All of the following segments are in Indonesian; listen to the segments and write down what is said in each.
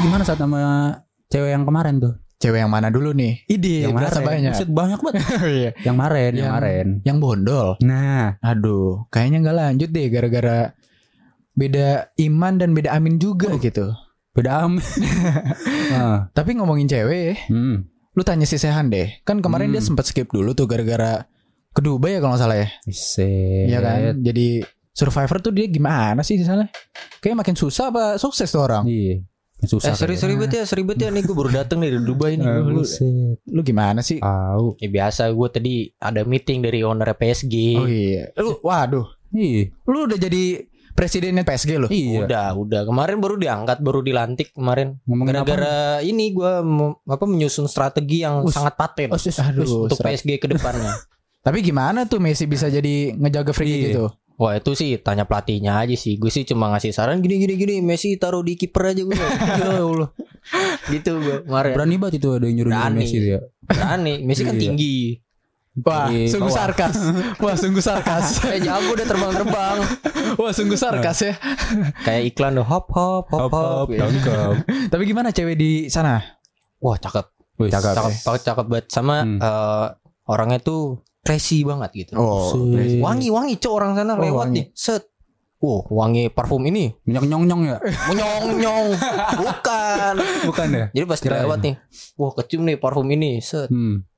gimana saat sama cewek yang kemarin tuh? Cewek yang mana dulu nih? Ide, yang berasa kemarin. banyak. Banyak banget. Iya. yang kemarin, yang Yang- kemarin. Yang bondol. Nah, Aduh, kayaknya nggak lanjut deh gara-gara beda iman dan beda amin juga gitu. beda am. ah, Tapi ngomongin cewek, hmm. lu tanya si Sehan deh. Kan kemarin Hmm. dia sempat skip dulu tuh gara-gara ke Dubai ya kalau nggak salah ya. Iya kan? Jadi Survivor tuh dia gimana sih di sana? Kayak makin susah apa sukses tuh orang? Iya. Susah. Eh, serius ribet ya, seribet ya nih gue baru dateng nih dari Dubai nih. Lu- buset. Lu gimana sih? Tahu. Ya biasa gue tadi ada meeting dari owner PSG. Oh iya. Lu waduh, Iya. lu udah jadi presidennya PSG lu. Iya. Udah, udah. Kemarin baru diangkat, baru dilantik kemarin. Gara-gara ini gue apa menyusun strategi yang Us. sangat paten Oh, sus, aduh, untuk serat. PSG ke depannya. Tapi gimana tuh Messi bisa jadi ngejaga free Iya. gitu? Wah itu sih tanya pelatihnya aja sih. Gue sih cuma ngasih saran gini gini gini. Messi taruh di kiper aja gue. ya Allah. Gitu gue kemarin. Berani banget itu ada yang nyuruh nyuruh Berani. Messi ya. Berani. Messi kan Iya. tinggi. Wah, sungguh bawah. sarkas. Wah, sungguh sarkas. Eh jago udah terbang-terbang. Wah, sungguh sarkas ya. Kayak iklan tuh hop hop hop Hop hop. hop, tangkap. Tapi gimana cewek di sana? Wah cakep. Wih, Cakep. Cakep banget cakep banget sama Hmm. eh, orangnya tuh classy banget gitu. Oh. Wangi-wangi cowok orang sana Oh, lewat wangi. nih. Set. Wow, wangi parfum ini. Minyak nyong nyong ya? Menyong-nyong. Bukan. Bukan ya? Jadi pas Kirain. lewat nih. Wah, kecium nih parfum ini. Set. Hmm.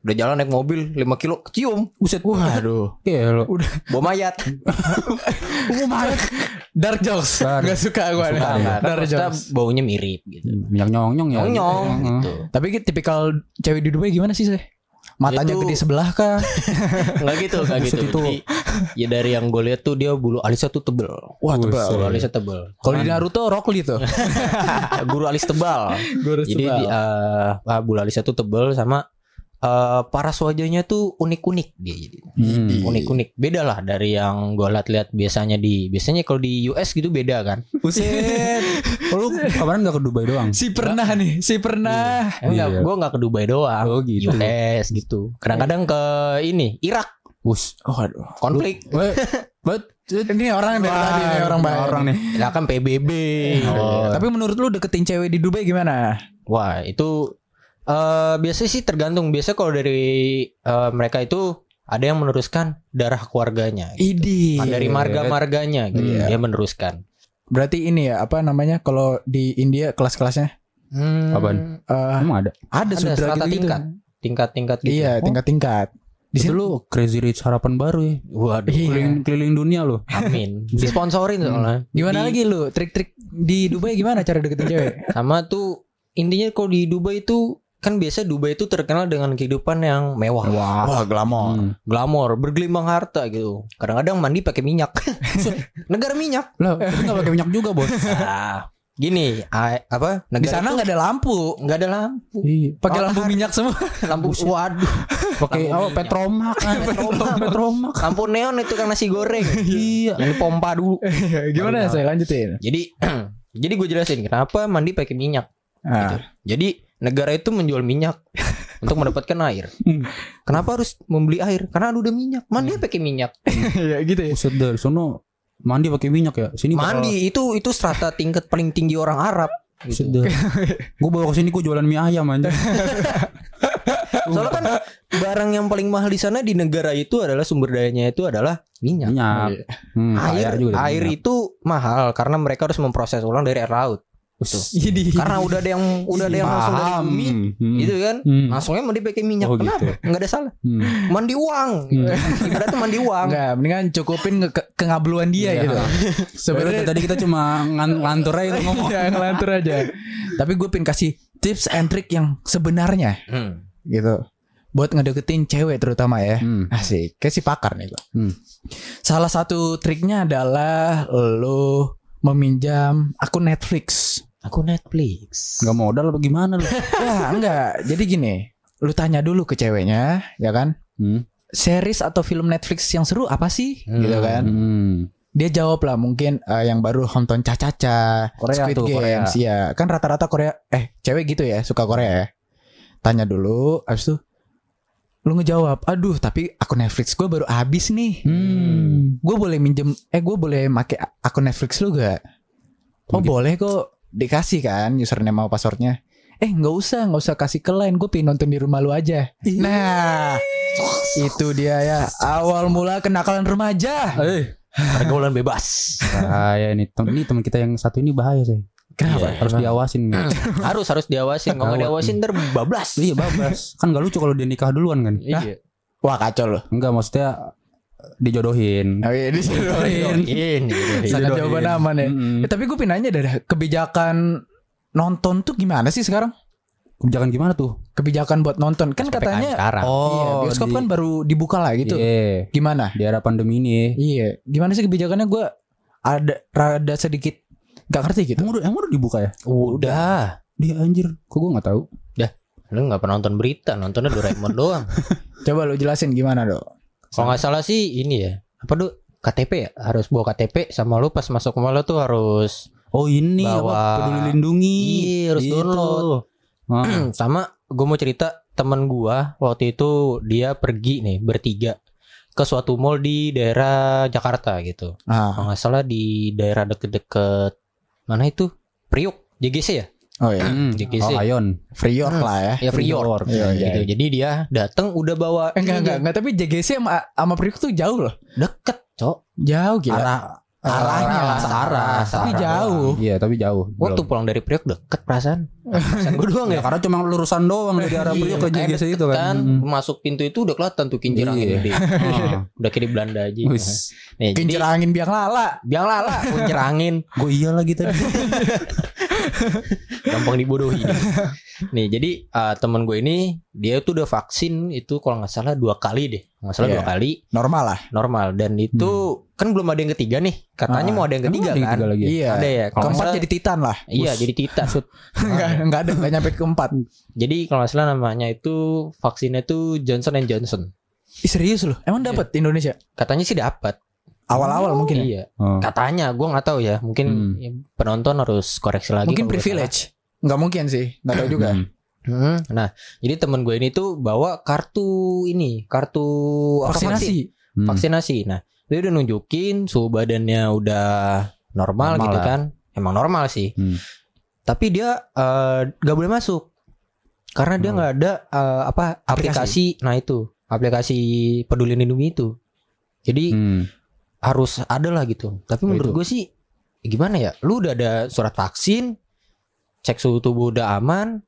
Udah jalan naik mobil 5 kilo kecium. Buset. waduh. Iya lo. Bawa mayat. Oh, marah. Dark jokes. Dark. Gak suka gue. Suka nggak? kan Dark jokes. baunya mirip gitu. Minyak nyong nyong ya? Nyong-nyong Heeh. gitu. Tapi gitu, tipikal cewek di Dubai gimana sih, sih? Matanya Dia tuh- gede sebelah kah? Enggak gitu, enggak gitu. itu. Jadi, ya dari yang gue lihat tuh dia bulu alisnya tuh tebel. Wah, tebal. Bulu alisnya tebel. Kalau di Naruto Rock Lee tuh. Guru alis tebal. Gue Jadi di, eh, ah, bulu alisnya tuh tebel sama eh, paras wajahnya tuh unik-unik dia jadi. Hmm. Unik-unik. Beda lah dari yang gue lihat-lihat biasanya di biasanya kalau di US gitu beda kan. Buset. Oh, lu kemarin gak ke Dubai doang? si pernah nih, si pernah. Enggak, Iya. gue nggak ke Dubai doang. Oh, gitu. US gitu. Kadang-kadang ke ini Irak Us. Oh, aduh. konflik. Bet, ini orang dari tadi nih orang baik. Orang nih. Ya kan PBB. Oh. Tapi menurut lu deketin cewek di Dubai gimana? Wah itu eh biasanya sih tergantung. Biasanya kalau dari eh, mereka itu ada yang meneruskan darah keluarganya. Idi. Ah, dari marga-marganya gitu. Iya. Dia meneruskan. Berarti ini ya apa namanya kalau di India kelas-kelasnya Hmm, Apaan? eh, Emang ada? ada, Ada strata gitu-gitu. tingkat. Tingkat-tingkat gitu. Iya, tingkat-tingkat. Di sini lu Crazy Rich harapan baru ya. Waduh. Iya. Keliling, keliling dunia lu. Amin. Disponsorin soalnya. Gimana Di- lagi lu? Trik-trik di Dubai gimana cara deketin cewek? Sama tuh intinya kalau di Dubai itu kan biasa Dubai itu terkenal dengan kehidupan yang mewah. Wah, glamor. Hmm. Glamor, bergelimang harta gitu. Kadang-kadang mandi pakai minyak. Negara minyak. Lah, tapi gak pakai minyak juga, Bos. Ah, gini, apa? Di Negara sana itu nggak ada lampu. nggak ada lampu. Iya. Pakai Oh, lampu har- minyak semua. Lampu waduh. Pakai minyak. Petromak kan. Petromak. Petromak. Lampu neon itu kan nasi goreng. Iya. Ini pompa dulu. gimana saya lanjutin? Jadi jadi gue jelasin kenapa mandi pakai minyak. Ah, Jadi negara itu menjual minyak untuk mendapatkan air. Hmm. Kenapa harus membeli air? Karena udah minyak. Mandi pakai minyak. ya gitu ya. Buset dari sono mandi pakai minyak ya. Sini bakal- Mandi itu itu strata tingkat paling tinggi orang Arab. Buset Gitu. Gue bawa ke sini gue jualan mie ayam aja. Soalnya kan barang yang paling mahal di sana di negara itu adalah sumber dayanya itu adalah minyak. Minyak. Hmm, Air, juga ada air minyak. itu mahal karena mereka harus memproses ulang dari air laut. Jadi Karena udah ada yang udah ada yang langsung dari bumi, Hmm. gitu kan? Hmm. Langsungnya mandi pakai minyak. Oh, Kenapa? gitu. Enggak ada salah. Hmm. Mandi uang. Gitu. Ibaratnya mandi uang. Enggak, mendingan cukupin ke, ke kengabluan dia Iya. gitu. Sebenarnya tadi kita cuma ngan- ngantur aja ngomong. ya ngelantur aja. Tapi gue pin kasih tips and trick yang sebenarnya Hmm. gitu. Buat ngedeketin cewek terutama ya. Hmm. Asik, kayak si pakar nih gua. Hmm. Salah satu triknya adalah lo meminjam akun Netflix. Aku Netflix. Gak modal apa gimana lu? ya enggak. Jadi gini, lu tanya dulu ke ceweknya, ya kan? Hmm. Series atau film Netflix yang seru apa sih? Hmm. Gitu kan? Hmm. Dia jawab lah mungkin eh, yang baru nonton Caca-Caca, Korea Squid tuh, Games, ya. Kan rata-rata Korea eh cewek gitu ya, suka Korea ya. Tanya dulu, abis itu lu ngejawab, aduh tapi akun Netflix gue baru habis nih. Hmm. Gue boleh minjem, eh gue boleh make akun Netflix lu gak? Oh Begitu. boleh kok. Dikasih kan username sama passwordnya. Eh nggak usah, nggak usah kasih ke lain. Gue pengen nonton di rumah lu aja. Nah, itu dia ya awal mula kenakalan remaja. Eh, Pergaulan bebas. bahaya ini. Tem ini teman kita yang satu ini bahaya sih. Kenapa? Iya, Harus diawasin. harus harus diawasin. Kalau nggak diawasin ntar bablas. iya, bablas. kan gak lucu kalau dia nikah duluan kan. Iya. Wah kacau loh. Enggak maksudnya dijodohin. Oh iya dijodohin. Ini. Sangat jawaban aman ya. Mm-mm. Eh, tapi gue pinanya dari kebijakan nonton tuh gimana sih sekarang? Kebijakan gimana tuh? Kebijakan buat nonton kan katanya sekarang. iya, bioskop di- kan baru dibuka lah gitu. Iya. Gimana? Di era pandemi ini. Iya, gimana sih kebijakannya gue ada rada sedikit gak ngerti gitu. Emang udah, emang udah dibuka ya? Udah. Dia anjir. Kok gue gak tahu. Lu nggak pernah nonton berita, nontonnya Doraemon doang. Coba lu jelasin gimana dok? Kalau nggak salah sih ini ya. Apa tuh? KTP ya? Harus bawa KTP sama lu pas masuk mall tuh harus Oh ini Bawa- apa? Peduli lindungi. Iya, harus Itu. download. Ah. sama gue mau cerita temen gua waktu itu dia pergi nih bertiga ke suatu mall di daerah Jakarta gitu. Ah, Kalau nggak salah di daerah deket-deket mana itu? Priuk, JGC ya? Oh ya, Hmm. JGC. Oh, Ayon. Free York lah ya. Ya Free York. Iya, iya. Gitu. Jadi dia datang udah bawa Eh, enggak ini enggak enggak tapi JGC sama sama Priok tuh jauh loh. deket, cok. Jauh gila. Arah Arahnya lah. Searah, Tapi jauh. Iya tapi jauh. Waktu Belum. pulang dari Priok deket perasaan. Perasaan gue doang Ya, ya. karena cuma lurusan doang dari arah Priok ke Iya, JGC itu kan. kan Hmm. masuk pintu itu udah kelihatan tuh kincir angin Iya. gede. Ah. Udah kayak di Belanda aja. Nih, jadi Kincir angin biang lala. biang lala kincir angin Gue iya lagi tadi. gampang dibodohi. Nih jadi uh, temen gue ini dia tuh udah vaksin itu kalau nggak salah dua kali deh, nggak salah Iya. dua kali Normal lah. normal dan itu kan belum ada yang ketiga nih. Katanya Ah. mau ada yang ketiga ada yang kan? ketiga lagi? Iya. Ada ya. Kalau nggak Keempat salah, jadi titan lah. iya jadi tita. Enggak enggak ada enggak nyampe keempat. jadi kalau nggak salah namanya itu vaksinnya tuh Johnson and Johnson. Ih, serius loh. Emang dapat di Indonesia? Katanya sih dapat. Awal-awal mungkin ya. Iya. Oh. Katanya, gue nggak tahu ya. Mungkin Hmm. ya, penonton harus koreksi lagi. Mungkin privilege. Enggak mungkin sih. Enggak tahu juga. Hmm. Hmm, Nah, jadi temen gue ini tuh bawa kartu ini, kartu apa, Vaksinasi. vaksin- Hmm. vaksinasi. Nah, dia udah nunjukin suhu badannya udah normal, Normal gitu lah. kan. Emang normal sih. Hmm. Tapi dia eh, nggak boleh masuk karena dia Oh. nggak ada eh, apa aplikasi. Nah itu aplikasi peduli lindungi itu. Jadi Hmm. harus ada lah gitu. Tapi Oh, menurut itu. gue sih ya gimana ya? Lu udah ada surat vaksin, cek suhu tubuh udah aman,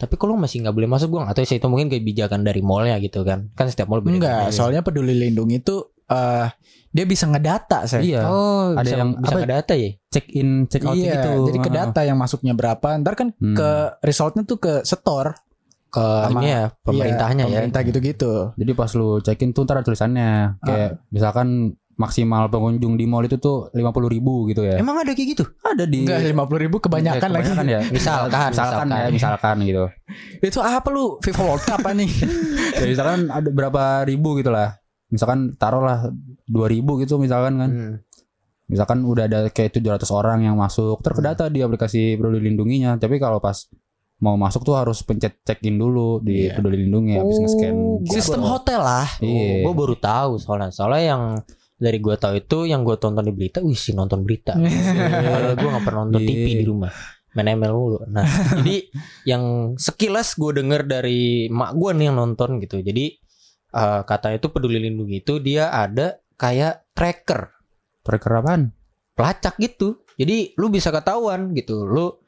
tapi kalau masih nggak boleh masuk gue nggak tahu sih itu mungkin kebijakan dari mallnya gitu kan? Kan setiap mall beda. Enggak, soalnya peduli lindungi itu eh dia bisa ngedata saya. Iya. oh Ada bisa, yang bisa apa? ngedata ya? Check in, check out Iya, gitu. jadi ke Ah. data yang masuknya berapa, ntar kan Hmm. ke resultnya tuh ke store Ke Sama- ini ya pemerintahnya Iya, ya. pemerintah gitu-gitu. Jadi pas lu check in tuh ntar ada tulisannya kayak misalkan maksimal pengunjung di mall itu tuh 50 ribu gitu ya. Emang ada kayak gitu? ada di Enggak 50 ribu kebanyakan, Eh, kebanyakan lagi. ya. Misalkan, misalkan, ya, misalkan. misalkan gitu. Itu apa lu? FIFA World Cup apa nih? Ya, misalkan ada berapa ribu gitu lah. Misalkan taruhlah 2000 gitu misalkan kan. Hmm. Misalkan udah ada kayak 700 orang yang masuk, terkedata di aplikasi Peduli Lindunginya. Tapi kalau pas mau masuk tuh harus pencet check in dulu di Iya. Peduli Lindungi habis Oh, nge-scan. gua Sistem hotel lah. Iya. gue baru tahu soalnya. Soalnya yang dari gue tahu itu yang gue tonton di berita, wih sih nonton berita. Padahal gue gak pernah nonton TV Iya. di rumah. Main ML mulu. Nah, jadi yang sekilas gue denger dari mak gue nih yang nonton gitu. Jadi eh katanya itu peduli lindungi itu dia ada kayak tracker Tracker apaan? pelacak gitu. Jadi lu bisa ketahuan gitu. Lu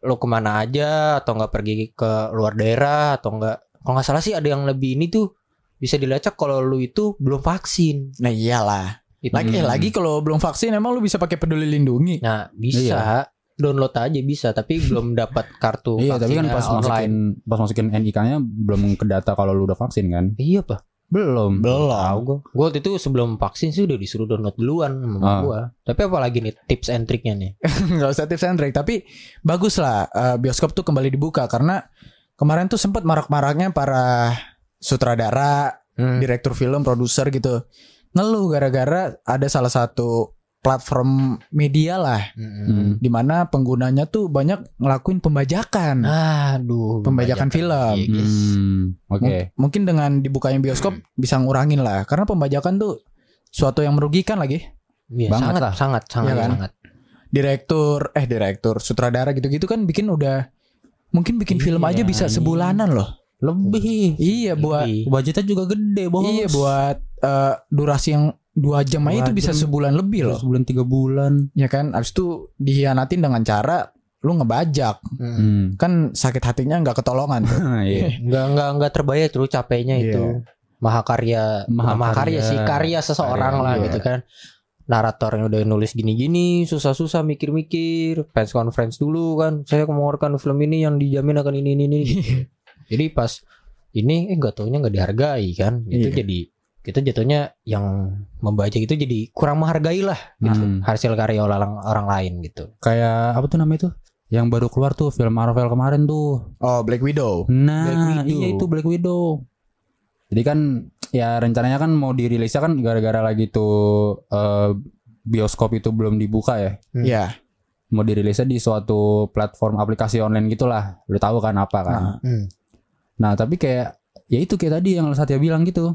lu ke mana aja atau nggak pergi ke luar daerah atau nggak kalau nggak salah sih ada yang lebih ini tuh bisa dilacak kalau lu itu belum vaksin. Nah iyalah. Itu. Lagi eh, lagi kalau belum vaksin emang lu bisa pakai peduli lindungi. Nah bisa download aja bisa tapi belum dapat kartu Iya, tapi kan pas online. masukin pas masukin NIK-nya belum kedata kalau lu udah vaksin kan? Iya pak. Belum. Belum. Tahu gue. Gue waktu itu sebelum vaksin sih udah disuruh download duluan sama Ah. gue. Tapi apalagi nih tips and triknya nih. Enggak usah tips and trick, tapi bagus lah eh, bioskop tuh kembali dibuka karena kemarin tuh sempat marak-maraknya para sutradara, Hmm. direktur film, produser gitu ngeluh gara-gara ada salah satu platform media lah Hmm. di mana penggunanya tuh banyak ngelakuin pembajakan. Aduh. Pembajakan film. Iya, guys. Hmm, Oke. M- Mungkin dengan dibukanya bioskop bisa ngurangin lah karena pembajakan tuh suatu yang merugikan lagi. Iya, Banget sangat, lah. sangat, sangat, Iya kan? sangat. direktur eh direktur sutradara gitu-gitu kan bikin udah mungkin bikin film aja bisa sebulanan loh. Lebih. Iya buat Lebih. Budgetnya juga gede, Bos. iya buat eh, durasi yang dua jam aja Dua itu bisa sebulan lebih loh. Sebulan tiga bulan. Ya kan, abis itu dihianatin dengan cara lu ngebajak. Hmm. Kan sakit hatinya nggak ketolongan tuh. Iya. nggak nggak nggak terbayar tuh capeknya Iya. itu mahakarya Mahakarya. mahakarya sih karya seseorang Karya, lah iya. gitu kan naratornya udah nulis gini-gini susah-susah mikir-mikir fans conference dulu kan saya mengeluarkan film ini yang dijamin akan ini ini ini jadi pas ini eh nggak taunya nggak dihargai kan itu Iya. jadi kita jatuhnya yang membaca itu jadi kurang menghargai lah gitu Hmm. hasil karya orang orang lain gitu Kayak apa tuh namanya itu? Yang baru keluar tuh film Marvel kemarin tuh. Oh, Black Widow. Nah, Black Widow. iya itu Black Widow. Jadi kan ya rencananya kan mau dirilisnya kan gara-gara lagi tuh eh, bioskop itu belum dibuka ya. Hmm. Iya. Mau dirilisnya di suatu platform aplikasi online gitulah. Udah tahu kan apa kan. Nah, Hmm. Nah, tapi kayak ya itu kayak tadi yang Satya bilang gitu.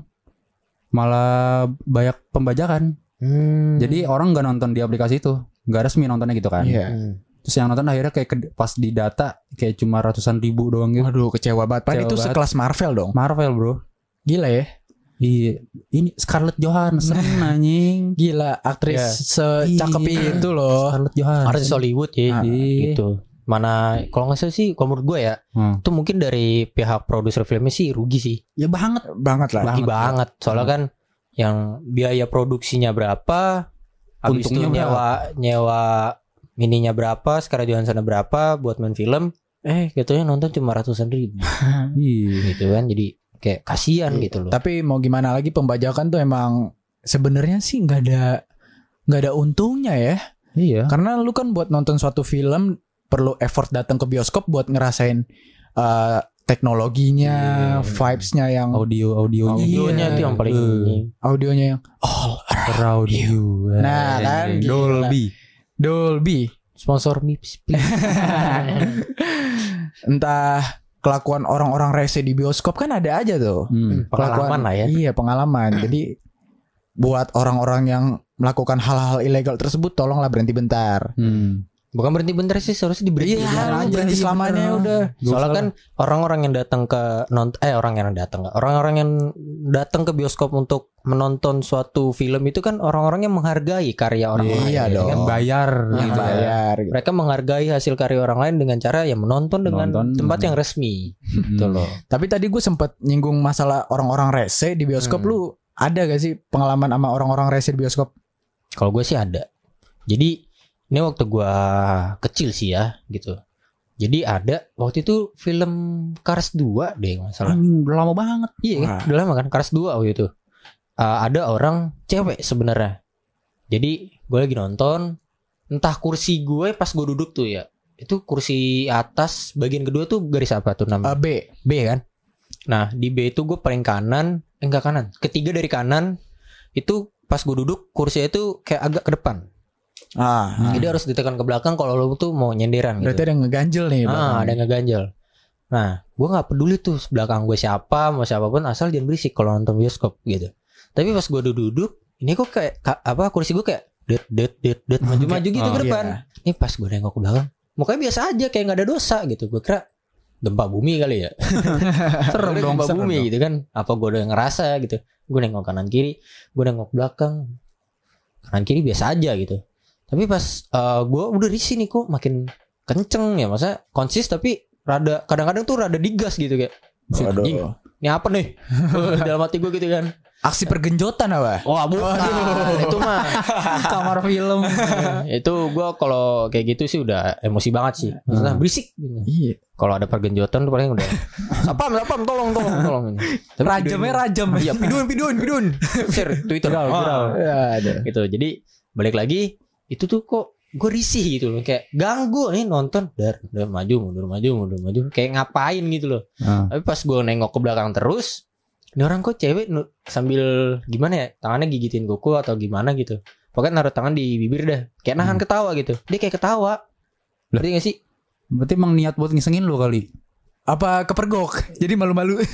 Malah banyak pembajakan. Hmm. Jadi orang nggak nonton di aplikasi itu, nggak resmi nontonnya gitu kan. Iya. Hmm. Terus yang nonton akhirnya kayak ke- pas di data kayak cuma ratusan ribu doang gitu. Waduh, kecewa banget. Padahal itu banget. sekelas Marvel dong. Marvel bro. Gila ya. Iya, ini Scarlett Johansson anjing. Gila, aktris secakep Iya. itu loh. Scarlett Johansson. artis Hollywood ya Ah, iya. gitu mana kalau nggak salah sih kalau menurut gue ya Hmm. itu mungkin dari pihak produser filmnya sih rugi sih Ya banget. Banget lah. rugi Banget, banget soalnya kan yang biaya produksinya berapa habis itu nyewa nyewa mininya berapa sekarang Johansson berapa buat main film eh gitu ya nonton cuma ratusan ribu Iya. gitu kan jadi kayak kasihan gitu loh Tapi mau gimana lagi pembajakan tuh emang sebenarnya sih nggak ada nggak ada untungnya ya. Iya. Karena lu kan buat nonton suatu film perlu effort datang ke bioskop buat ngerasain uh, teknologinya, Iya. vibes-nya yang Audio audionya. audionya Iya. tuh yang paling ini audionya yang all Audio. Nah, kan, gila. Dolby. Dolby. sponsor Mips please. Entah kelakuan orang-orang rese di bioskop kan ada aja tuh. Hmm. pengalaman lah ya Iya, pengalaman. Jadi buat orang-orang yang melakukan hal-hal ilegal tersebut tolonglah berhenti bentar. Hmm. Bukan berhenti bentar sih seharusnya diberhenti Iya, dulu. lu berhenti selamanya bener. udah. Soalnya kan orang-orang yang datang ke nont eh orang yang datang nggak orang-orang yang datang ke bioskop untuk menonton suatu film itu kan orang-orang yang menghargai karya orang Iya, lain. iya ya dong. kan? Bayar Nah, gitu ya. bayar gitu. Mereka menghargai hasil karya orang lain dengan cara yang menonton dengan Nonton tempat yang resmi. Hmm. Gitu loh. Tapi tadi gue sempet nyinggung masalah orang-orang rese di bioskop Hmm. lu ada gak sih pengalaman sama orang-orang rese di bioskop? Kalau gue sih ada. Jadi ini waktu gua kecil sih ya gitu. Jadi ada waktu itu film Cars 2 deh nggak salah. Anjing, udah lama banget. Iya, Wah. udah lama kan Cars 2 waktu itu. Uh, ada orang cewek sebenarnya. Jadi gue lagi nonton, entah kursi gue pas gue duduk tuh ya. Itu kursi atas bagian kedua tuh garis apa tuh Eh, namanya? B. B kan. Nah, di B itu gue paling kanan, eh, enggak kanan. Ketiga dari kanan itu pas gue duduk kursinya itu kayak agak ke depan. Ah, Jadi harus ditekan ke belakang kalau lo tuh mau nyenderan gitu. berarti ada yang ngeganjel nih. Ah, ada yang ngeganjel. Nah, gue nggak peduli tuh belakang gue siapa, mau siapa pun asal jangan berisik kalau nonton bioskop gitu. Tapi pas gue duduk, ini kok kayak ka- apa kursi gue kayak det det det det maju-maju gitu Oh, ke depan. iya. Ini pas gue nengok ke belakang, mukanya biasa aja kayak nggak ada dosa gitu. Gue kira gempa bumi kali ya. Serem dong, gempa bumi dong. gitu kan. Apa gue udah ngerasa gitu. Gue nengok kanan kiri, gue nengok belakang. Kanan kiri biasa aja gitu. Tapi pas eh, gue udah di sini kok makin kenceng ya masa konsis tapi rada kadang-kadang tuh rada digas gitu kayak "Buset, Waduh. anjing, ini apa nih dalam hati gue gitu kan Aksi pergenjotan apa? wah bukan itu mah Kamar film. itu gue kalau kayak gitu sih udah emosi banget sih maksudnya Hmm. berisik gitu. Iya. kalau ada pergenjotan tuh paling udah apam apam tolong tolong tolong Tapi Rajamnya rajam. iya pidun pidun pidun share twitter Viral, Ah, viral. Ya, ada. gitu jadi balik lagi itu tuh kok gue risih gitu loh kayak ganggu nih nonton dar dar maju mundur maju mundur maju kayak ngapain gitu loh Ah. tapi pas gue nengok ke belakang terus ini orang kok cewek sambil gimana ya tangannya gigitin kuku atau gimana gitu pokoknya naruh tangan di bibir dah kayak nahan Hmm. ketawa gitu dia kayak ketawa Ngerti gak sih Berarti emang niat buat ngisengin lu kali. Apa kepergok? Jadi malu-malu.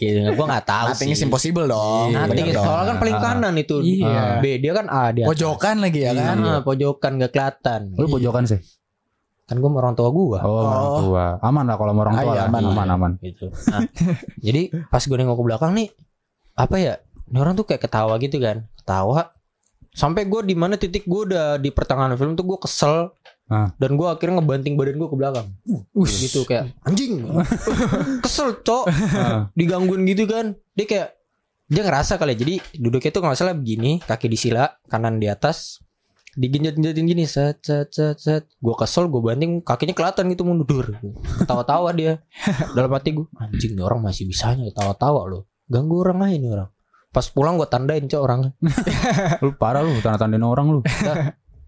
Iya. Gitu. Gue nggak tahu Nothing sih. is impossible dong. Nothing Bener is- soalnya kan paling kanan itu. Iya. B dia kan A dia. Pojokan lagi ya kan. Ah, pojokan gak kelihatan. Lu pojokan sih. Kan gue orang tua gue. Oh, orang tua. Aman lah kalau orang Ah, tua iya, aman, aman, aman. gitu. Nah, jadi pas gue nengok ke belakang nih, apa ya? Ini orang tuh kayak ketawa gitu kan, ketawa. Sampai gue di mana titik gue udah di pertengahan film tuh gue kesel. Ah. Dan gue akhirnya ngebanting badan gue ke belakang. Ush. Gitu kayak anjing. kesel cok. Ah. Digangguin gitu kan. Dia kayak dia ngerasa kali ya. Jadi duduknya tuh nggak salah begini, kaki disila, kanan di atas. Diginjat-ginjatin gini set set set set. Gue kesel, gue banting kakinya kelihatan gitu mundur. Tawa-tawa dia. Dalam hati gue, anjing nih orang masih bisanya ketawa-tawa loh. Ganggu orang lain nih orang. Pas pulang gue tandain cok orang. Lu parah lu, tanda-tandain orang lu.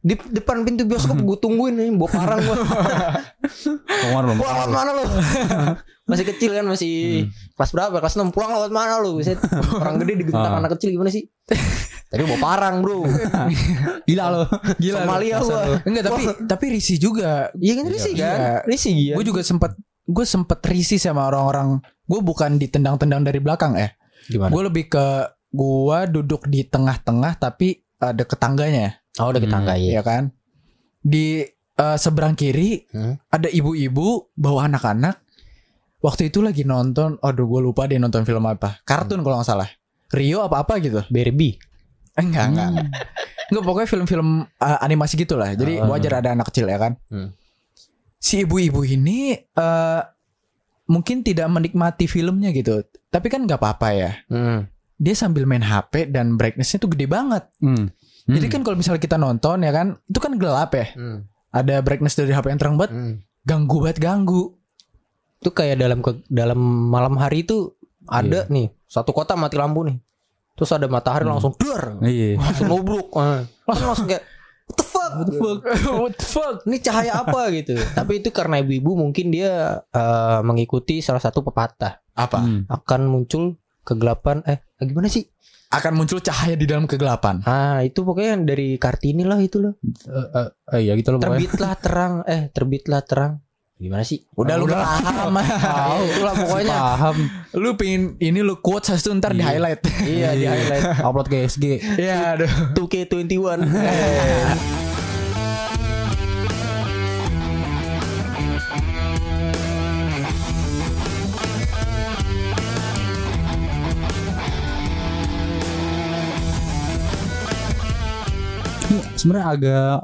Di depan pintu bioskop gue tungguin nih, bawa parang gue. Keluar lu. Pulang lewat mana lu? masih kecil kan masih kelas berapa? Kelas 6 pulang lewat mana lu? Buset. Orang gede digentang Ah. anak kecil gimana sih? Tadi bawa parang bro. Gila lu. Gila. Somalia gua. Enggak tapi tapi risih juga. Iya kan risih kan? Iya. Risih ya. Gue juga sempet gue sempet risih sama orang-orang. Gue bukan ditendang-tendang dari belakang ya. Gimana? Gue lebih ke gue duduk di tengah-tengah tapi ada ketangganya Oh udah kita Hmm, ya. kan. Di eh, seberang kiri Hmm. ada ibu-ibu bawa anak-anak. Waktu itu lagi nonton, aduh gue lupa deh nonton film apa. Kartun kalau nggak salah. Rio apa-apa gitu. Barbie. Enggak, enggak, enggak. Enggak pokoknya film-film uh, animasi gitu lah. Jadi Ah. wajar ada anak kecil ya kan. Hmm. Si ibu-ibu ini eh mungkin tidak menikmati filmnya gitu. Tapi kan nggak apa-apa ya. Hmm. Dia sambil main HP dan brightnessnya tuh gede banget. Hmm. Jadi kan kalau misalnya kita nonton ya kan, itu kan gelap ya. Hmm. Ada brightness dari HP yang terang banget, Hmm. ganggu banget ganggu. Itu kayak dalam ke, dalam malam hari itu ada nih satu kota mati lampu nih. Terus ada matahari Hmm. langsung dar, Iya. langsung nubruk. Ah. Langsung langsung kayak what the fuck? What the fuck? What the fuck? Ini cahaya apa gitu. Tapi itu karena ibu-ibu mungkin dia eh, mengikuti salah satu pepatah Apa? Hmm. akan muncul kegelapan eh gimana sih? Akan muncul cahaya di dalam kegelapan. Ah, itu pokoknya dari Kartini lah itu loh. Eh, eh, eh, iya gitu loh pokoknya. Terbitlah terang, eh terbitlah terang. Gimana sih? Udah lu Udah. paham. Ah, itulah pokoknya. Paham. lu pingin ini lu quotes itu ntar di Iya. highlight. iya, di highlight Upload ke SG. Iya, aduh. 2K21. Ini sebenarnya agak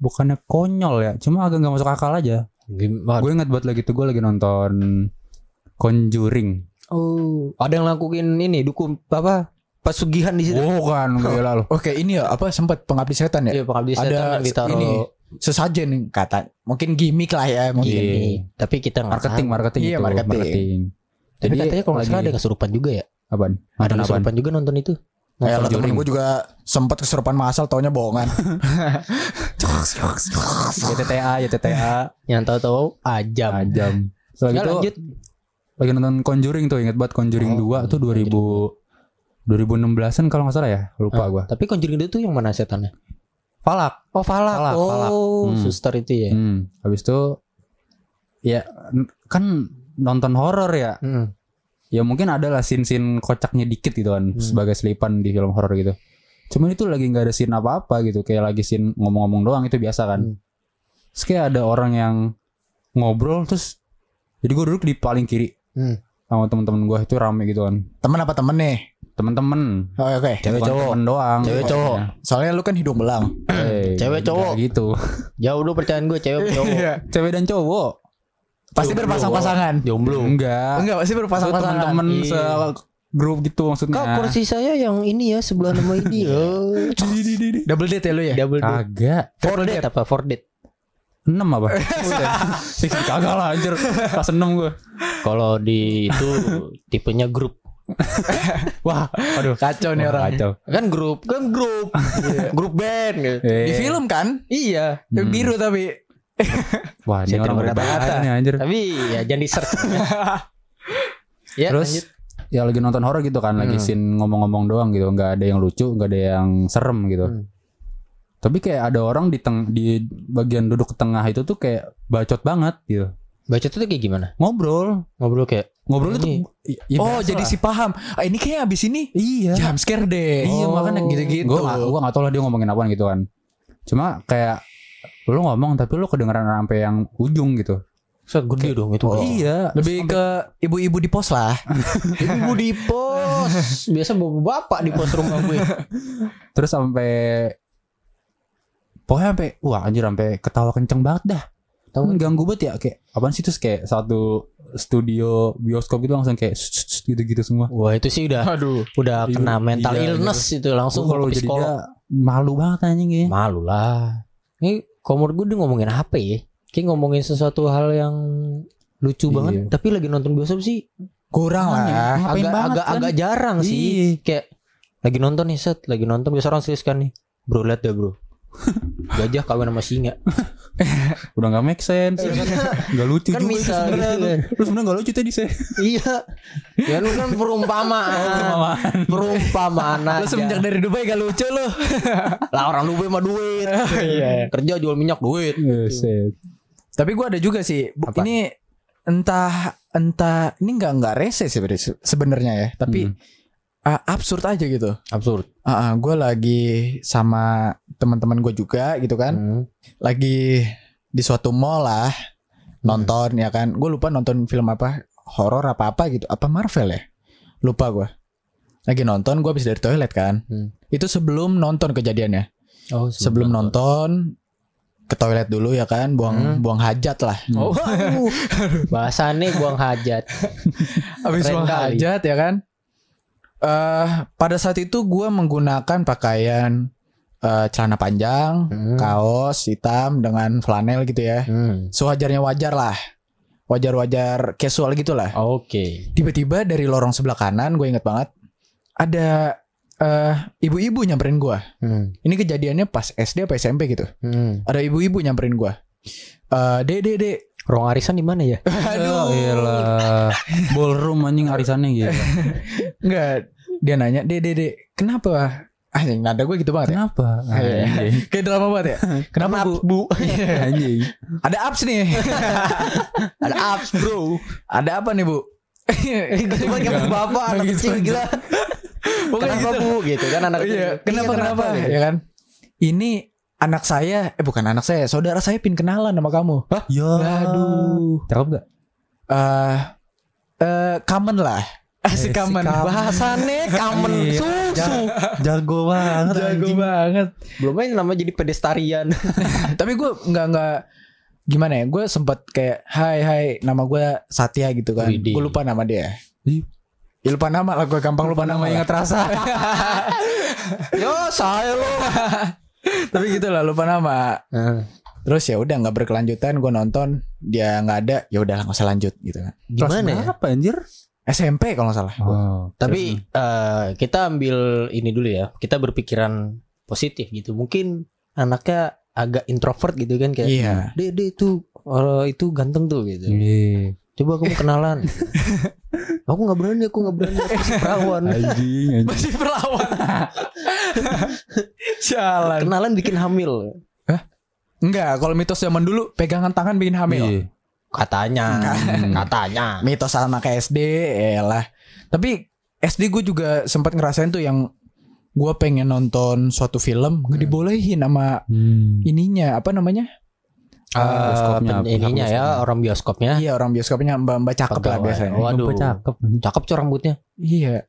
bukannya konyol ya, cuma agak nggak masuk akal aja. Gimana? Gue ingat buat lagi tuh gue lagi nonton Conjuring. Oh, ada yang lakuin ini dukun apa? Pesugihan di situ. Bukan, gila lu. Oke, ini ya apa sempat pengabdi setan ya? Iya, pengabdi Ada setan yang ditaruh ini sesajen kata. Mungkin gimmick lah ya mungkin. Iya. ini. Tapi kita nggak Marketing, tahu. marketing Iya, itu, marketing. Tapi katanya kalau nggak salah ada kesurupan juga ya. Apaan? Ada kesurupan juga nonton itu. Kayak lah temen gue juga sempat kesurupan masal taunya bohongan. YTTA, YTTA, Yang tahu-tahu ajam. ajam. Setelah Ya, gitu lanjut. lagi nonton Conjuring tuh, ingat banget Conjuring Oh, 2 tuh 2000 2016-an kalau nggak salah ya, lupa Ah, gua. Tapi Conjuring itu tuh yang mana setannya? Falak. Oh, Falak. Falak, oh, Falak. Hmm. suster itu ya. Hmm, habis itu ya kan nonton horor ya. Hmm. Ya mungkin ada lah scene-scene kocaknya dikit gitu kan Hmm. sebagai selipan di film horor gitu. Cuman itu lagi nggak ada scene apa-apa gitu, kayak lagi scene ngomong-ngomong doang itu biasa kan. Hmm. Terus kayak ada orang yang ngobrol terus jadi gue duduk di paling kiri Hmm. sama teman-teman gue itu rame gitu kan. Temen apa temen nih? Temen-temen, Oh, Oke. Cewek bukan cowok. temen doang. Cewek cowok. Soalnya lu kan hidung belang. Eh, Cewek cowok. gitu. Jauh dulu percayaan gue cewek cowok. Cewek dan cowok. Pasti berpasang-pasangan. Jomblo. Enggak. Enggak, pasti berpasang-pasangan. temen-temen Iya. se grup gitu maksudnya. Kak kursi saya yang ini ya sebelah nama ini. Oh. Double date ya lu ya? Double date. Kagak. For date apa? For date. 6 apa? Sih kagak lah anjir. Kelas 6 gue. Kalau di itu tipenya grup. Wah, aduh. Kacau nih Wah, orang. Kacau. Kan grup, kan grup. grup band gitu. Eh, Di film kan? Iya. Yang Hmm. Biru tapi. Wah, ini orang berbahaya nih anjir. Tapi ya jangan di search. ya, Terus lanjut. ya lagi nonton horor gitu kan, lagi Hmm. scene ngomong-ngomong doang gitu, nggak ada yang lucu, nggak ada yang serem gitu. Hmm. Tapi kayak ada orang di teng di bagian duduk tengah itu tuh kayak bacot banget gitu. Bacot tuh kayak gimana? Ngobrol. Ngobrol kayak Ngobrol itu ya oh biasa jadi lah. si paham. Ah, ini kayak abis ini Iya. jam scare deh. Iya Oh, makanya gitu-gitu. Gue gak, gua gak tau lah dia ngomongin apaan gitu kan. Cuma kayak lu ngomong tapi lu kedengeran sampai yang ujung gitu. set gede dong itu. Oh. Iya. Lebih ke ibu-ibu di pos lah. Ibu di pos. Biasa bapak di pos rumah gue. Terus sampai pokoknya sampai wah anjir sampai ketawa kenceng banget dah. Tahu kan ganggu banget ya kayak apaan sih terus kayak satu studio bioskop itu langsung kayak gitu-gitu semua. Wah itu sih udah Aduh. udah Iya, kena mental iya, illness itu langsung Gua kalau jadi malu banget anjing ya. Malu lah. Ini menurut gue dia ngomongin apa ya? Kayak ngomongin sesuatu hal yang lucu Iya. banget. Tapi lagi nonton bioskop sih Kurang lah. Ngapain agak banget agak kan? agak jarang sih. Iya. Kayak lagi nonton nih set, lagi nonton biasa orang serius kan nih. Bro lihat deh bro. Gajah kawin sama singa. Udah gak make sense. Gak lucu Kan juga bisa sih sebenarnya. gitu. Terus sebenarnya gak lucu tadi saya. iya. Ya lu kan perumpamaan. perumpamaan Lu aja. semenjak dari Dubai gak lucu lu. Lah orang Dubai mah duit. Iya. Kerja jual minyak duit. Buset. Tapi gue ada juga sih. Apa? Ini entah entah ini nggak nggak rese sih sebenarnya- ya. Tapi Hmm. ah, absurd aja gitu. Absurd. Ah, gue lagi sama teman-teman gue juga gitu kan. Hmm. Lagi di suatu mall lah nonton ya kan. Gue lupa nonton film apa horor apa apa gitu. Apa Marvel ya? Lupa gue. Lagi nonton gue habis dari toilet kan. Hmm. Itu sebelum nonton kejadiannya. Oh, Sebelum nonton ke toilet dulu ya kan, buang Hmm. buang hajat lah. Oh, aduh. Bahasannya buang hajat. Habis buang kali. hajat ya kan. Eh pada saat itu gue menggunakan pakaian eh, celana panjang, Hmm. kaos hitam dengan flanel gitu ya. Hmm. Sewajarnya wajar lah. Wajar-wajar casual gitu lah. Oke. Tiba-tiba dari lorong sebelah kanan gue inget banget ada eh, ibu-ibu nyamperin gue. Hmm. Ini kejadiannya pas SD apa SMP gitu. Hmm. Ada ibu-ibu nyamperin gue. Eh, dek, dek, dek. Ruang arisan di mana ya? Aduh. Iyalah. Ballroom anjing arisannya gitu. Enggak, dia nanya, "Dek, dek, dek, kenapa?" Anjing, nada gue gitu banget ya. Kenapa? Iya. Anjing. Kayak drama banget ya. Kenapa, Bu? Bu. Anjing. Ada apps nih. Ada apps, Bro. Ada apa nih, Bu? Gitu banget kayak bapak anak kecil gila. Pokoknya Kenapa, gitu. Bu? Gitu kan anak kecil. Iya, kenapa kenapa, gitu? ya kan? Ini anak saya, eh bukan anak saya, saudara saya pin kenalan sama kamu. Hah? Ya. Aduh. Cakep gak? Eh eh common lah. Asik Eh, common. common. Bahasannya common. Iya. Susu. Jago banget Jago anjing. banget. Belum aja nama jadi pedestarian. Tapi gue nggak nggak gimana ya? Gue sempat kayak Hai hai nama gue Satya gitu kan. Gue lupa nama dia. Ih. Ya, lupa nama lah gue gampang lupa, nama ingat rasa. Yo, saya lo. Tapi gitu lah lupa nama. Terus ya udah nggak berkelanjutan gue nonton dia nggak ada ya udah nggak usah lanjut gitu kan. Gimana ya? Apa anjir? SMP kalau nggak salah. Oh, Tapi eh, kita ambil ini dulu ya. Kita berpikiran positif gitu. Mungkin anaknya agak introvert gitu kan kayak. Iya. Dek, dek itu orang itu ganteng tuh gitu. Iya. Coba kamu kenalan. aku nggak berani, aku nggak berani. Aku masih perawan. Anjing, anjing. Masih perawan. Sialan. Kenalan bikin hamil. Enggak, kalau mitos zaman dulu pegangan tangan bikin hamil. Iya. Katanya. Hmm. Katanya. Mitos anak SD, lah. Tapi SD gue juga sempat ngerasain tuh yang gue pengen nonton suatu film nggak dibolehin sama Hmm. ininya apa namanya? Eh, bioskopnya, pen- ininya ya orang bioskopnya. Iya orang bioskopnya mbak mbak cakep lah biasanya. Waduh. Bapak cakep. Cakep cok rambutnya. Iya.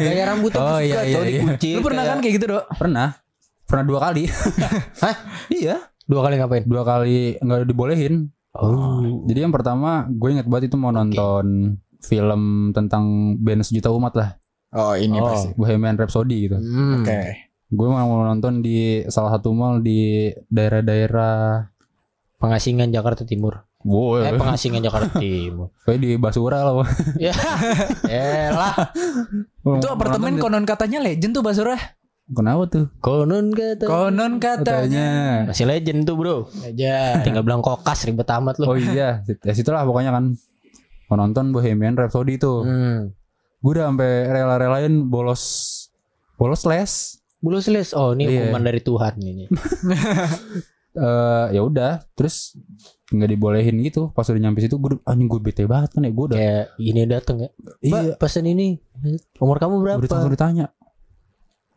Gaya rambutnya Oh, tuh iya, iya, iya. dikuncir Lu pernah kan kayak gitu dok? Pernah. Pernah dua kali. Hah? Iya. Dua kali ngapain? Dua kali nggak dibolehin. Oh. Jadi yang pertama gue inget banget itu mau nonton film tentang band sejuta umat lah. Oh ini Oh. pasti. Bohemian Rhapsody gitu. Hmm. Oke. Gue mau nonton di salah satu mall di daerah-daerah Pengasingan Jakarta Timur. Wow, Eh pengasingan Jakarta Timur. kayak di Basura lah. ya. Elah. Itu apartemen konon katanya legend tuh Basura. Kenapa tuh? Konon kata. Konon katanya. Katanya. Masih legend tuh bro. Aja. Tinggal bilang kokas ribet amat lu. Oh iya, ya situlah pokoknya kan. Mau nonton Bohemian Rhapsody tuh. Hmm. Gue udah sampai rela-relain bolos bolos les. Bulu selis. Oh ini Iya. hukuman dari Tuhan ini. eh ya udah terus nggak dibolehin gitu pas udah nyampe situ gue anjing gue bete banget kan ya gue udah Kayak ini dateng ya. Iya pesen ini. Umur kamu berapa? udah ditanya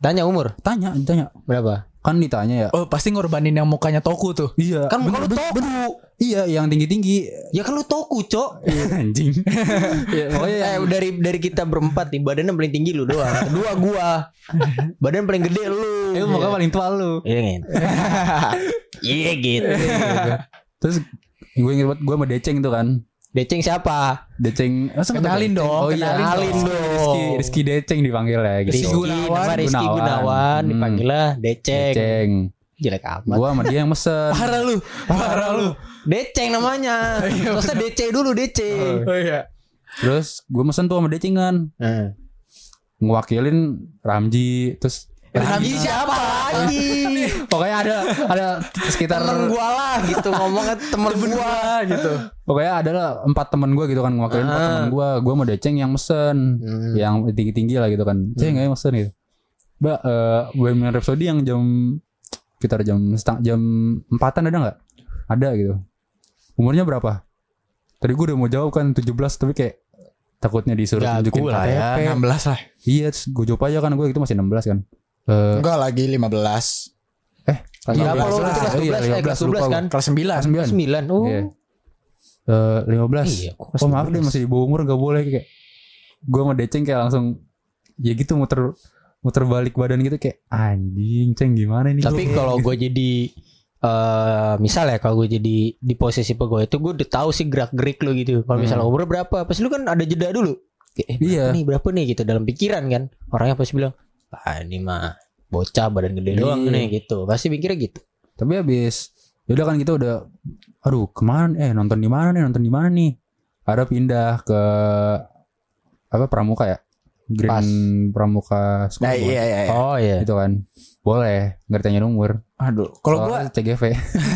Tanya umur tanya ditanya berapa? kan ditanya ya Oh pasti ngorbanin yang mukanya toku tuh. iya Kan bener, kalau bener, toku. bener. iya yang tinggi tinggi Ya kan lu toku, Cok. anjing ya, pokoknya Eh yang- dari dari kita berempat nih badannya paling tinggi lu doang. Kedua gua. Badan paling gede lu. eh muka paling tua lu Iya kan? Iya gitu. terus gue inget banget gue sama Deceng tuh kan Deceng siapa? Deceng masa tahu Kenalin dong, oh iya kenalin dong. Rizky, Rizky Deceng dipanggil ya gitu Rizky Gunawan. nama Rizky Gunawan. Gunawan, Hmm. dipanggil lah Deceng. Deceng Jelek amat. gue sama dia yang mesen Parah lu. Parah lu. Deceng namanya. Terusnya DC dulu DC. Oh iya. terus gue mesen tuh sama Deceng kan Nah. ngewakilin Ramji terus Ramji siapa lagi? pokoknya ada ada sekitar Temen gua lah. gitu ngomongnya temen gua gitu. pokoknya ada lah empat temen gue gitu kan ngewakilin empat Ah. temen gue gue mau deceng yang mesen Hmm. yang tinggi tinggi lah gitu kan. Ceng ayo mesen gitu. Mbak eh Bohemian Rhapsody yang jam sekitar jam setang jam empatan ada nggak? Ada gitu. Umurnya berapa? Tadi gue udah mau jawab kan 17 tapi kayak takutnya disuruh tunjukin lah ya, KTP 16 lah. iya gue jawab aja kan gue itu masih 16 kan eh Enggak lagi 15 kelas Berapa lo 12 itu lah. kelas Oh iya, 12 eh, kelas 12 kan? Kelas 9. kelas 9 9. Oh. Iya. Eh, 15 Iya, kok kelas Oh maaf 12? deh masih di bawah umur gak boleh kayak Gue sama Deceng kayak langsung Ya gitu muter muter balik badan gitu kayak anjing ceng gimana nih Tapi kalau gue jadi eh misal ya kalau gue jadi di posisi pegawai itu gue udah tahu sih gerak gerik lo gitu. Kalau misalnya umur berapa, pasti lu kan ada jeda dulu. Kayak, eh, berapa Iya. nih berapa nih gitu dalam pikiran kan. Orangnya pasti bilang, ah ini mah bocah badan gede doang Iya. nih gitu. Pasti mikirnya gitu. Tapi habis Yaudah kan kita udah Aduh ke mana eh nonton di mana nih nonton di mana nih Ada pindah ke Apa Pramuka ya Green Pas. Pramuka School Nah, iya iya iya. Oh iya. Gitu kan Boleh Nggak ditanya umur Aduh, kalau gua CGV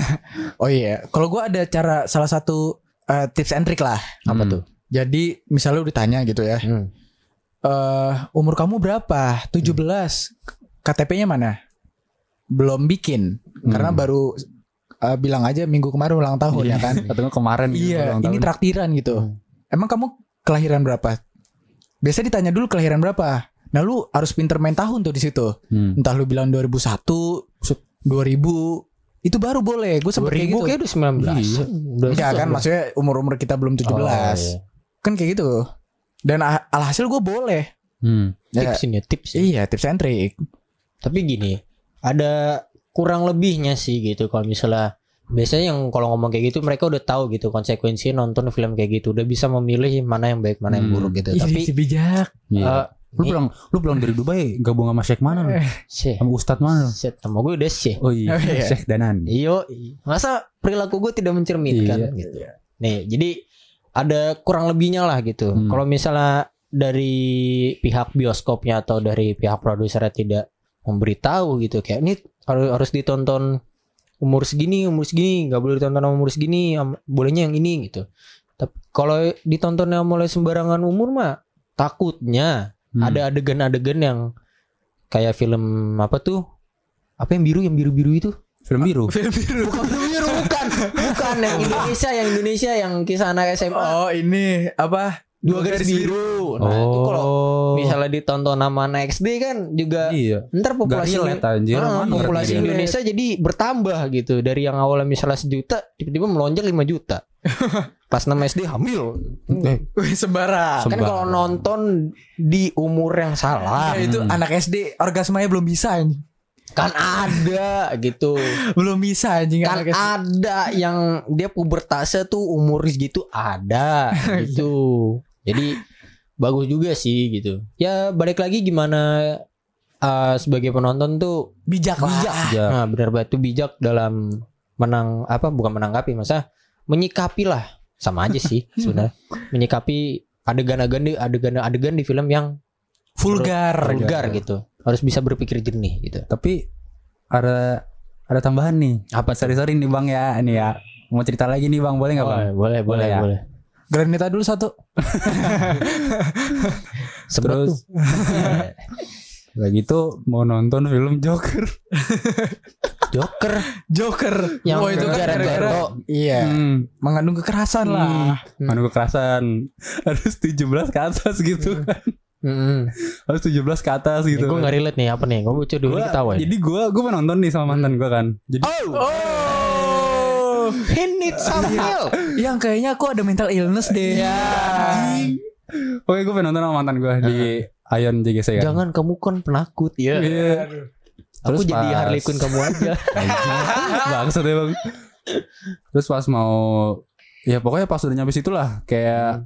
oh iya, kalau gua ada cara salah satu eh, tips and trick lah. Apa Hmm. tuh? Jadi misalnya lu ditanya gitu ya. Hmm. Eh umur kamu berapa? 17. KTP-nya mana? Belum bikin. Karena Hmm. baru eh, bilang aja minggu kemarin ulang tahun ya kan. Atau kemarin gitu, iya, ulang ini tahun. traktiran gitu. Emang kamu kelahiran berapa? Biasa ditanya dulu kelahiran berapa. Nah, lu harus pinter main tahun tuh di situ. Hmm. Entah lu bilang 2001, 2000, itu baru boleh. Gue sempet kayak 2000 gitu. kayak udah 19. Iya. Udah Enggak kan 19. maksudnya umur-umur kita belum 17. Oh, iya. Kan kayak gitu. Dan ah- alhasil gue boleh. Hmm. Ya, Tips ini tips. ya. iya, tips and trick. Tapi gini, ada kurang lebihnya sih gitu kalau misalnya biasanya yang kalau ngomong kayak gitu mereka udah tahu gitu konsekuensinya nonton film kayak gitu udah bisa memilih mana yang baik mana yang Hmm. buruk gitu Ih, tapi si bijak. Iya. eh, lu ini- pulang lu pulang dari Dubai gabung sama Sheikh mana lu? Syekh, Sama Ustadz mana lu? Syekh, nama gue udah sih Oh iya, Oh, iya. Sheikh Danan. iyo masa perilaku gue tidak mencerminkan Iya. gitu nih jadi ada kurang lebihnya lah gitu Hmm. kalau misalnya dari pihak bioskopnya atau dari pihak produsernya tidak memberitahu gitu kayak ini harus harus ditonton umur segini umur segini nggak boleh ditonton umur segini bolehnya yang ini gitu tapi kalau ditontonnya mulai sembarangan umur mah takutnya Hmm. ada adegan-adegan yang kayak film apa tuh apa yang biru yang biru-biru itu film biru. Film biru. bukan film biru bukan yang Indonesia yang Indonesia yang kisah anak SMA Oh, ini apa? dua garis biru nah itu kalau Oh. misalnya ditonton sama anak SD kan juga iya. ntar populasi relate anjir. Ah, mana populasi. Indonesia jadi bertambah gitu dari yang awalnya misalnya sejuta tiba-tiba melonjak 5 juta pas 6 SD hamil Eh, Wih, sembarang. kan kalau nonton di umur yang salah Ya, itu Hmm. anak SD orgasmenya belum bisa anjing. Kan ada gitu. Belum bisa anjing kan ada yang dia pubertasnya tuh umur segitu ada gitu. Jadi bagus juga sih gitu. Ya balik lagi gimana eh, sebagai penonton tuh Bijak lah. bijak. Bijak. nah benar benar tuh bijak dalam menang apa bukan menanggapi masa menyikapi lah. Sama aja sih sebenarnya. Menyikapi adegan-adegan adegan-adegan di film yang Vulgar. vulgar gitu harus bisa berpikir jernih gitu Tapi ada ada tambahan nih. apa Sorry sorry nih bang ya, ini ya. Mau cerita lagi nih bang, boleh nggak bang? boleh boleh ya? boleh Granita dulu satu. Terus. Lagi gitu mau nonton film Joker. Joker Joker. Yang oh itu kan gara-gara iya Hmm. mengandung kekerasan lah. Manu kekerasan harus 17 ke atas gitu kan. Mm-mm. Harus 17 ke atas gitu. gue nggak relate nih apa nih gue bocor dulu Gua- ketawa ya. Jadi gue gue nonton nih sama mantan gue kan. Jadi Oh. He needs some help. Yang kayaknya aku ada mental illness deh. Ya. Oke gue nonton sama mantan gue di Ion JGC kan. Jangan kamu kan penakut ya. Iya. Aku Terus jadi pas- Harley Quinn kamu aja. Bangsat emang. Terus pas mau ya pokoknya pas udah nyampe situ lah kayak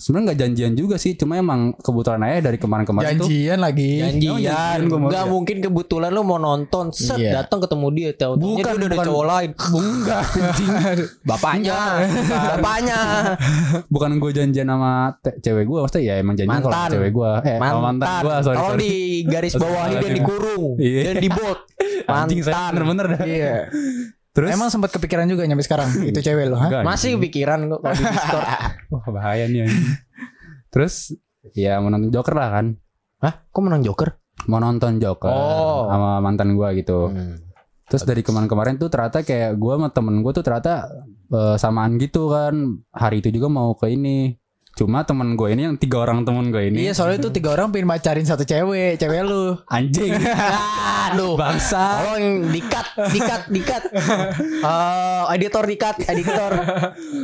sebenarnya nggak janjian juga sih cuma emang kebetulan aja dari kemarin-kemarin tuh Janjian lagi. Janjian. janjian gua mau Gak lihat. mungkin kebetulan lu mau nonton set Iya. datang ketemu dia tahu Bukan, dia udah ada bukan. cowok lain. enggak anjing Bapaknya. Bapaknya. bukan gue janjian sama cewek gue maksudnya ya emang janjian kalau Mantan. sama cewek gue eh mantan Mantan. gue sorry sorry di garis bawahi dan dikurung Iya. dan di saya Mantan. bener-bener dah Iya. Terus Emang sempat kepikiran juga nyampe sekarang itu cewek lo, ha? Enggak, Masih anjing. kepikiran kok kalau di Discord. wah bahaya nih terus ya mau nonton Joker lah kan Hah? Kok menang Joker? mau nonton Joker Oh. sama mantan gue gitu Hmm. Terus dari kemarin-kemarin tuh ternyata kayak gue sama temen gue tuh ternyata eh, samaan gitu kan Hari itu juga mau ke ini Cuma temen gue ini yang tiga orang temen gue ini Iya soalnya itu tiga orang pengen macarin satu cewek, cewek lu. Anjing Aduh. Bangsa Tolong dikat, dikat, dikat. Eh, editor dikat, editor.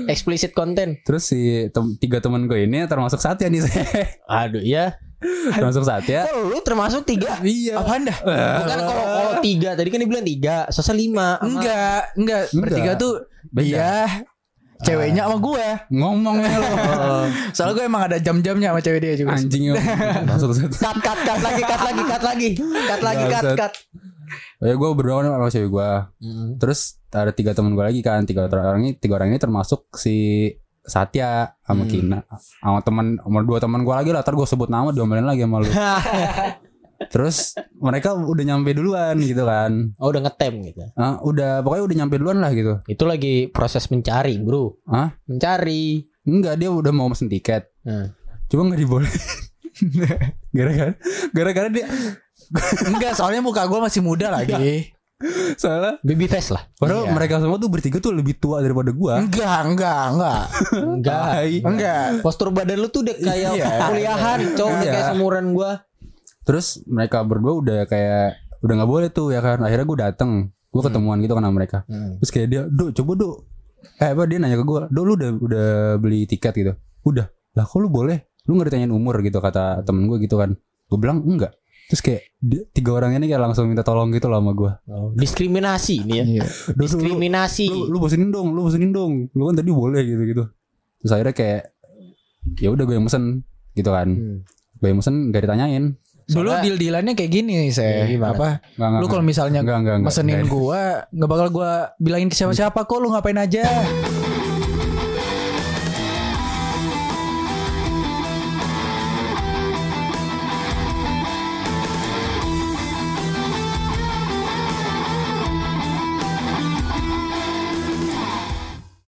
Explicit content. Terus si tem- tiga temen gue ini termasuk Satya nih saya Aduh ya. Termasuk Satya Kok lu termasuk tiga? Iya Apaan dah? Bukan kalau kalau tiga tadi kan dia bilang tiga, Sosa lima. Enggak, enggak. Bertiga tuh Beda. Ceweknya sama gue. Ngomongnya lo. Soalnya gue emang ada jam-jamnya sama cewek dia juga. Anjing Cut, cut, cut lagi, cut lagi, cut lagi, cut lagi, cut, cut. Ya gue berdua sama cewek gue. Terus ada tiga temen gue lagi kan. Tiga orang ini Tiga orang ini termasuk si Satya sama Hmm. Kina. Sama teman sama dua teman gue lagi lah. Ntar gue sebut nama diomelin lagi sama lu terus mereka udah nyampe duluan gitu kan Oh udah ngetem gitu. Ah, udah pokoknya udah nyampe duluan lah gitu Itu lagi proses mencari, bro. Hah? Mencari. enggak dia udah mau pesen tiket Nah. cuma nggak diboleh gara-gara gara-gara dia Enggak, soalnya muka gue masih muda lagi. soalnya Baby face lah. padahal Iya. mereka semua tuh bertiga tuh lebih tua daripada gua Enggak, enggak, enggak. Enggak. Enggak. Postur badan lu tuh udah kayak Iya. kuliahan, cowok Iya. kayak seumuran gua. Terus mereka berdua udah kayak udah nggak boleh tuh ya kan. Akhirnya gue dateng, gue ketemuan gitu kan sama mereka. Terus kayak dia, do coba do. Eh apa dia nanya ke gue, do lu udah udah beli tiket gitu. Udah. Lah kok lu boleh? Lu nggak ditanyain umur gitu kata temen gue gitu kan. Gue bilang enggak. Terus kayak dia- tiga orang ini kayak langsung minta tolong gitu loh sama gue. Oh, diskriminasi nih ya. Iya. Do, lu, Diskriminasi. lu, lu bosenin dong, lu bosenin dong. Lu kan tadi boleh gitu gitu. Terus akhirnya kayak ya udah gue yang mesen gitu kan. Hmm. Gue yang mesen gak ditanyain. Dulu Soalnya- deal-dealannya kayak gini, saya. Iya, gimana? Apa? Nggak, nggak, Lu kalau misalnya Enggak, enggak, enggak. mesenin Enggak. gua nggak bakal gua bilangin ke siapa-siapa kok lu ngapain aja